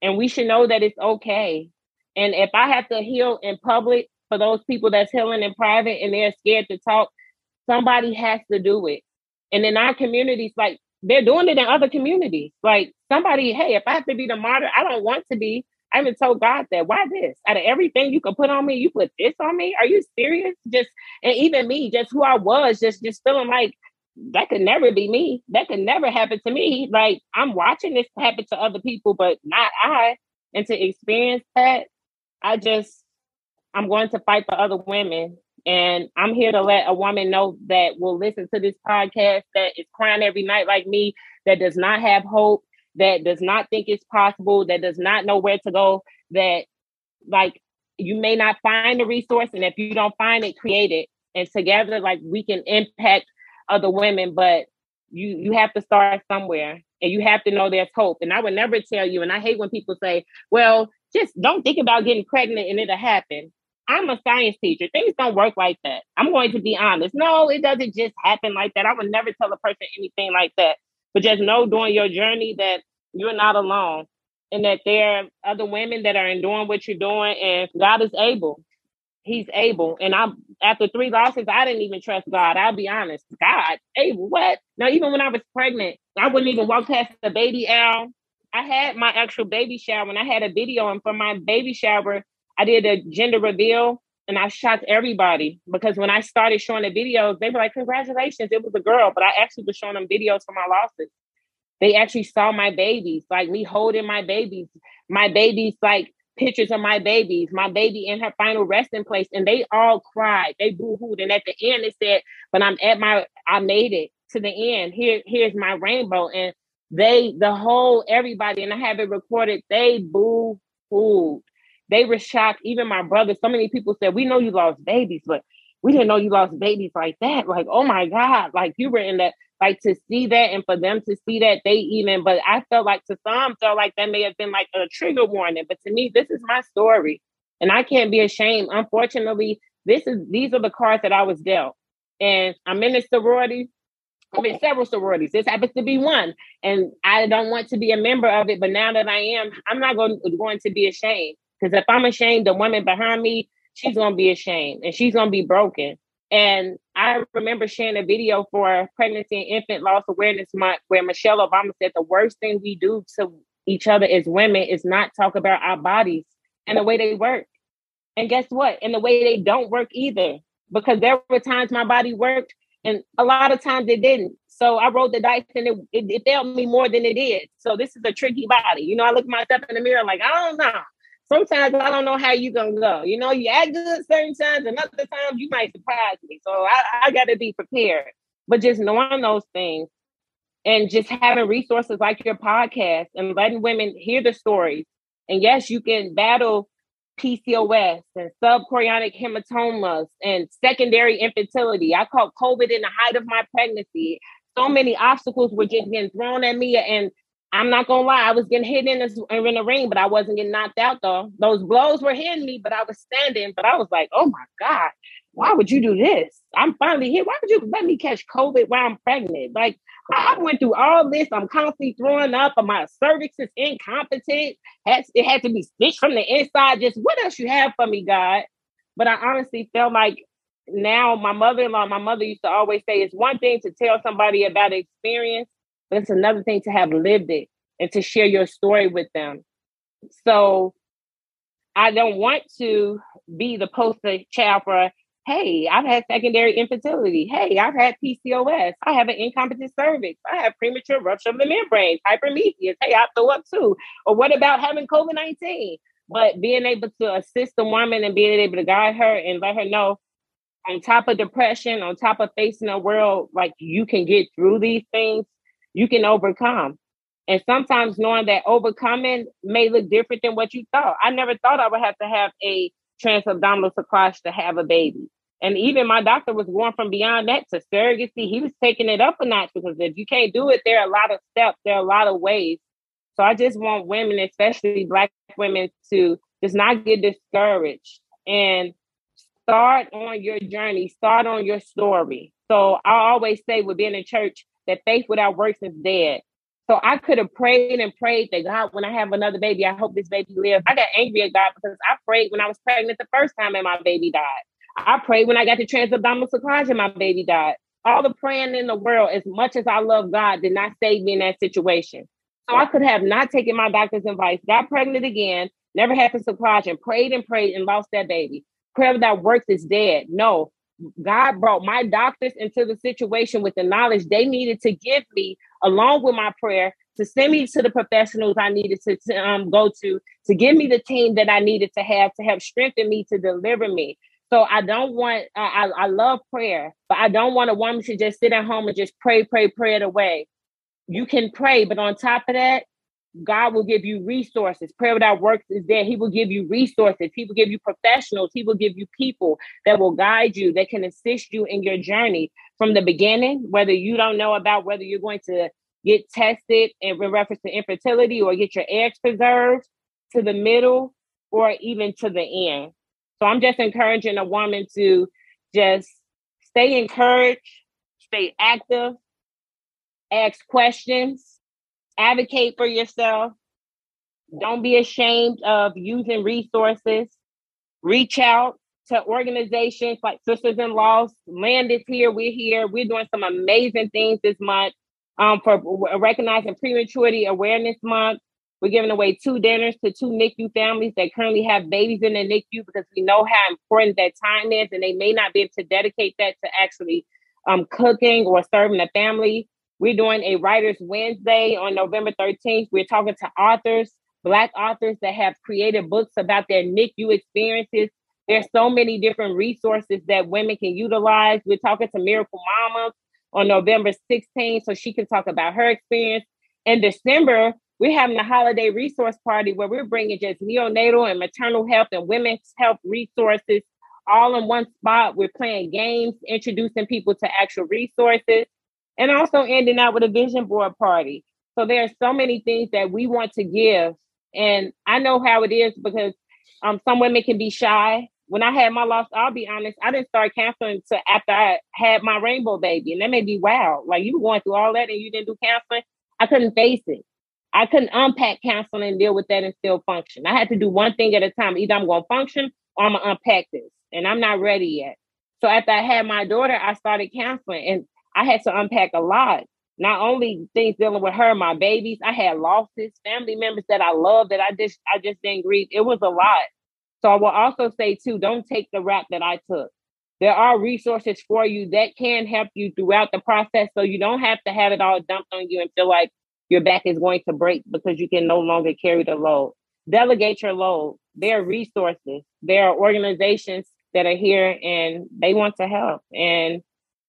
and we should know that it's okay. And if I have to heal in public for those people that's healing in private and they're scared to talk, somebody has to do it. And in our communities, like they're doing it in other communities. Like somebody, hey, if I have to be the martyr, I don't want to be. I even told God that. Why this? Out of everything you could put on me, you put this on me? Are you serious? Just and even me, just who I was, just just feeling like that could never be me. That could never happen to me. Like I'm watching this happen to other people, but not I. And to experience that, I just I'm going to fight for other women and I'm here to let a woman know that will listen to this podcast that is crying every night like me, that does not have hope, that does not think it's possible, that does not know where to go, that like you may not find the resource. And if you don't find it, create it. And together, like we can impact other women, but you you have to start somewhere and you have to know there's hope. And I would never tell you, and I hate when people say, well, just don't think about getting pregnant and it'll happen. I'm a science teacher. Things don't work like that. I'm going to be honest. No, it doesn't just happen like that. I would never tell a person anything like that. But just know during your journey that you're not alone and that there are other women that are doing what you're doing and God is able. He's able. And I'm after three losses, I didn't even trust God. I'll be honest. God, able, what? Now, even when I was pregnant, I wouldn't even walk past the baby aisle. I had my actual baby shower and I had a video, and for my baby shower, I did a gender reveal and I shocked everybody because when I started showing the videos, they were like, Congratulations, it was a girl. But I actually was showing them videos for my losses They actually saw my babies, like me holding my babies, my babies, like pictures of my babies, my baby in her final resting place, and they all cried. They boo-hooed. And at the end, it said, But I'm at my, I made it to the end. Here, here's my rainbow. And they, the whole everybody, and I have it recorded, they boo-hooed. They were shocked. Even my brother, so many people said, We know you lost babies, but we didn't know you lost babies like that. Like, oh my God, like you were in that, like to see that and for them to see that, they even, but I felt like to some felt like that may have been like a trigger warning. But to me, this is my story. And I can't be ashamed. Unfortunately, this is these are the cards that I was dealt. And I'm in a sorority. I'm in several sororities. This happens to be one. And I don't want to be a member of it. But now that I am, I'm not going, going to be ashamed. Because if I'm ashamed, the woman behind me she's gonna be ashamed and she's gonna be broken. And I remember sharing a video for Pregnancy and Infant Loss Awareness Month where Michelle Obama said the worst thing we do to each other as women is not talk about our bodies and the way they work. And guess what? And the way they don't work either. Because there were times my body worked and a lot of times it didn't. So I rolled the dice and it, it, it failed me more than it did. So this is a tricky body. You know, I look myself in the mirror like, I don't know sometimes I don't know how you're gonna go. You know, you act good certain times, and other times you might surprise me. So I, I got to be prepared. But just knowing those things and just having resources like your podcast and letting women hear the stories. And yes, you can battle PCOS and subchorionic hematomas and secondary infertility. I caught COVID in the height of my pregnancy. So many obstacles were just getting thrown at me, and I'm not gonna lie, I was getting hit in the, in the ring, but I wasn't getting knocked out though. Those blows were hitting me, but I was standing. But I was like, oh my God, why would you do this? I'm finally here. Why would you let me catch COVID while I'm pregnant? Like I went through all this. I'm constantly throwing up, my cervix is incompetent. It had to be stitched from the inside. Just what else you have for me, God? But I honestly felt like now my mother-in-law, my mother used to always say, it's one thing to tell somebody about experience but it's another thing to have lived it and to share your story with them. So I don't want to be the poster child for, hey, I've had secondary infertility. Hey, I've had PCOS. I have an incompetent cervix. I have premature rupture of the membrane, hyperemesis. Hey, I throw up too. Or what about having COVID 19? But being able to assist the woman and being able to guide her and let her know on top of depression, on top of facing the world like you can get through these things, you can overcome. And sometimes knowing that overcoming may look different than what you thought. I never thought I would have to have a transabdominal cerclage to have a baby. And even my doctor was going from beyond that to surrogacy. He was taking it up a notch because if you can't do it, there are a lot of steps, there are a lot of ways. So I just want women, especially Black women, to just not get discouraged and start on your journey, start on your story. So I always say, with being in church, that faith without works is dead. So I could have prayed and prayed that God, when I have another baby, I hope this baby lives. I got angry at God because I prayed when I was pregnant the first time and my baby died. I prayed when I got the transabdominal cerclage and my baby died. All the praying in the world, as much as I love God, did not save me in that situation. So I could have not taken my doctor's advice, got pregnant again, never had the cerclage, and prayed and prayed and lost that baby. Prayer without works is dead. No, God brought my doctors into the situation with the knowledge they needed to give me, along with my prayer, to send me to the professionals I needed to, to um, go to, to give me the team that I needed to have to help strengthen me to deliver me. So I don't want, I, I love prayer, but I don't want a woman to just sit at home and just pray, pray, pray it away. You can pray, but on top of that, God will give you resources. Prayer without works is there. He will give you resources. He will give you professionals. He will give you people that will guide you, that can assist you in your journey from the beginning, whether you don't know about whether you're going to get tested in reference to infertility or get your eggs preserved to the middle or even to the end. So I'm just encouraging a woman to just stay encouraged, stay active, ask questions, advocate for yourself. Don't be ashamed of using resources. Reach out to organizations like Sisters in Loss. Land is here. We're here. We're doing some amazing things this month um, for recognizing prematurity awareness month. We're giving away two dinners to two NICU families that currently have babies in the NICU because we know how important that time is, and they may not be able to dedicate that to actually um, cooking or serving the family. We're doing a Writers Wednesday on November 13th. We're talking to authors, Black authors that have created books about their NICU experiences. There's so many different resources that women can utilize. We're talking to Miracle Mama on November 16th so she can talk about her experience. In December, we're having a holiday resource party where we're bringing just neonatal and maternal health and women's health resources all in one spot. We're playing games, introducing people to actual resources, and also ending out with a vision board party. So there are so many things that we want to give. And I know how it is because um, some women can be shy. When I had my loss, I'll be honest, I didn't start counseling until after I had my rainbow baby. And that may be wow. Like you were going through all that and you didn't do counseling. I couldn't face it. I couldn't unpack counseling and deal with that and still function. I had to do one thing at a time. Either I'm going to function or I'm going to unpack this, and I'm not ready yet. So after I had my daughter, I started counseling, and I had to unpack a lot. Not only things dealing with her, my babies. I had losses, family members that I love that I just I just didn't grieve. It was a lot. So I will also say too, don't take the rap that I took. There are resources for you that can help you throughout the process, so you don't have to have it all dumped on you and feel like your back is going to break because you can no longer carry the load. Delegate your load. There are resources, there are organizations that are here and they want to help. And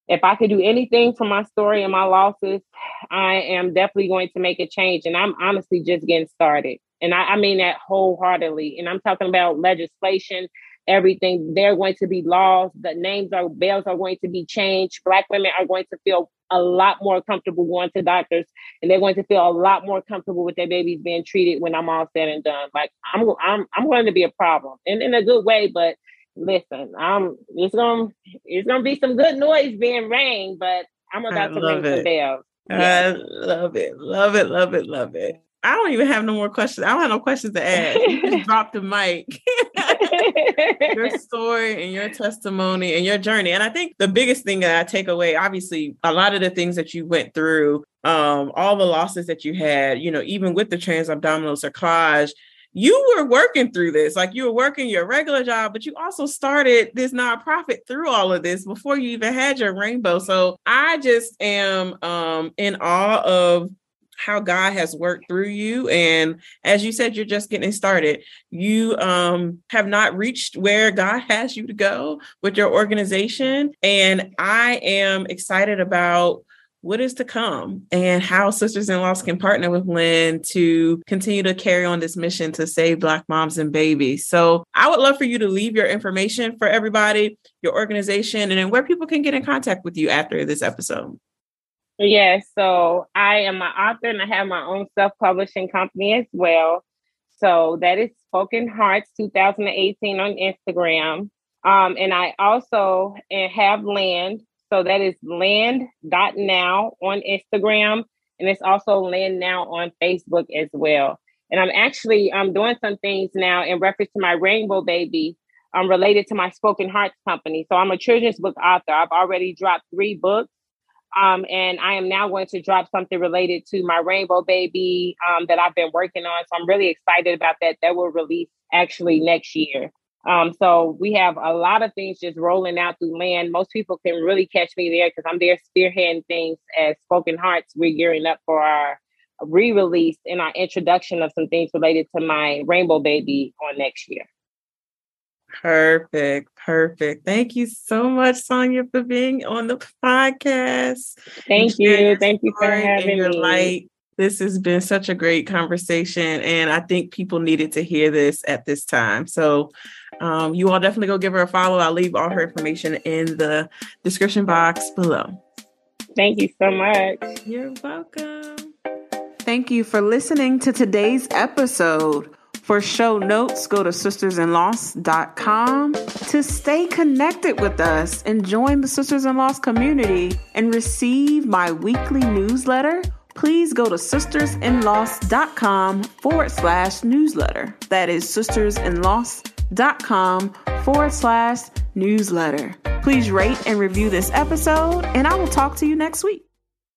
if I could do anything for my story and my losses, I am definitely going to make a change. And I'm honestly just getting started. And I, I mean that wholeheartedly. And I'm talking about legislation, everything. There are going to be laws. The names are bells are going to be changed. Black women are going to feel a lot more comfortable going to doctors, and they're going to feel a lot more comfortable with their babies being treated when I'm all said and done. Like I'm, I'm, I'm going to be a problem, and in a good way. But listen, I'm it's gonna it's gonna be some good noise being rang, but I'm about to ring it. some bells. I love it, love it, love it, love it. I don't even have no more questions. I don't have no questions to ask. You just dropped the mic. your story and your testimony and your journey. And I think the biggest thing that I take away, obviously, a lot of the things that you went through, um, all the losses that you had, you know, even with the transabdominal cerclage, you were working through this like you were working your regular job but you also started this nonprofit through all of this before you even had your rainbow so i just am um in awe of how God has worked through you. And as you said, you're just getting started. You um, have not reached where God has you to go with your organization. And I am excited about what is to come and how Sisters in Loss can partner with LAND to continue to carry on this mission to save Black moms and babies. So I would love for you to leave your information for everybody, your organization, and then where people can get in contact with you after this episode. Yes, so I am an author and I have my own self publishing company as well. So that is Spoken Hearts 2018 on Instagram. Um, and I also have land. So that is land.now on Instagram. And it's also land now on Facebook as well. And I'm actually I'm doing some things now in reference to my rainbow baby um, related to my Spoken Hearts company. So I'm a children's book author. I've already dropped three books. Um, and I am now going to drop something related to my Rainbow Baby um, that I've been working on. So I'm really excited about that. That will release actually next year. Um, so we have a lot of things just rolling out through land. Most people can really catch me there because I'm there spearheading things as Spoken Hearts. We're gearing up for our re-release and our introduction of some things related to my Rainbow Baby on next year. Perfect. Perfect. Thank you so much, Sonia, for being on the podcast. Thank you. Thank you for having me. Light. This has been such a great conversation, and I think people needed to hear this at this time. So, um, you all definitely go give her a follow. I'll leave all her information in the description box below. Thank you so much. You're welcome. Thank you for listening to today's episode. For show notes, go to sistersinloss.com to stay connected with us and join the Sisters in Loss community and receive my weekly newsletter. Please go to sistersinloss.com forward slash newsletter. That is sistersinloss.com forward slash newsletter. Please rate and review this episode, and I will talk to you next week.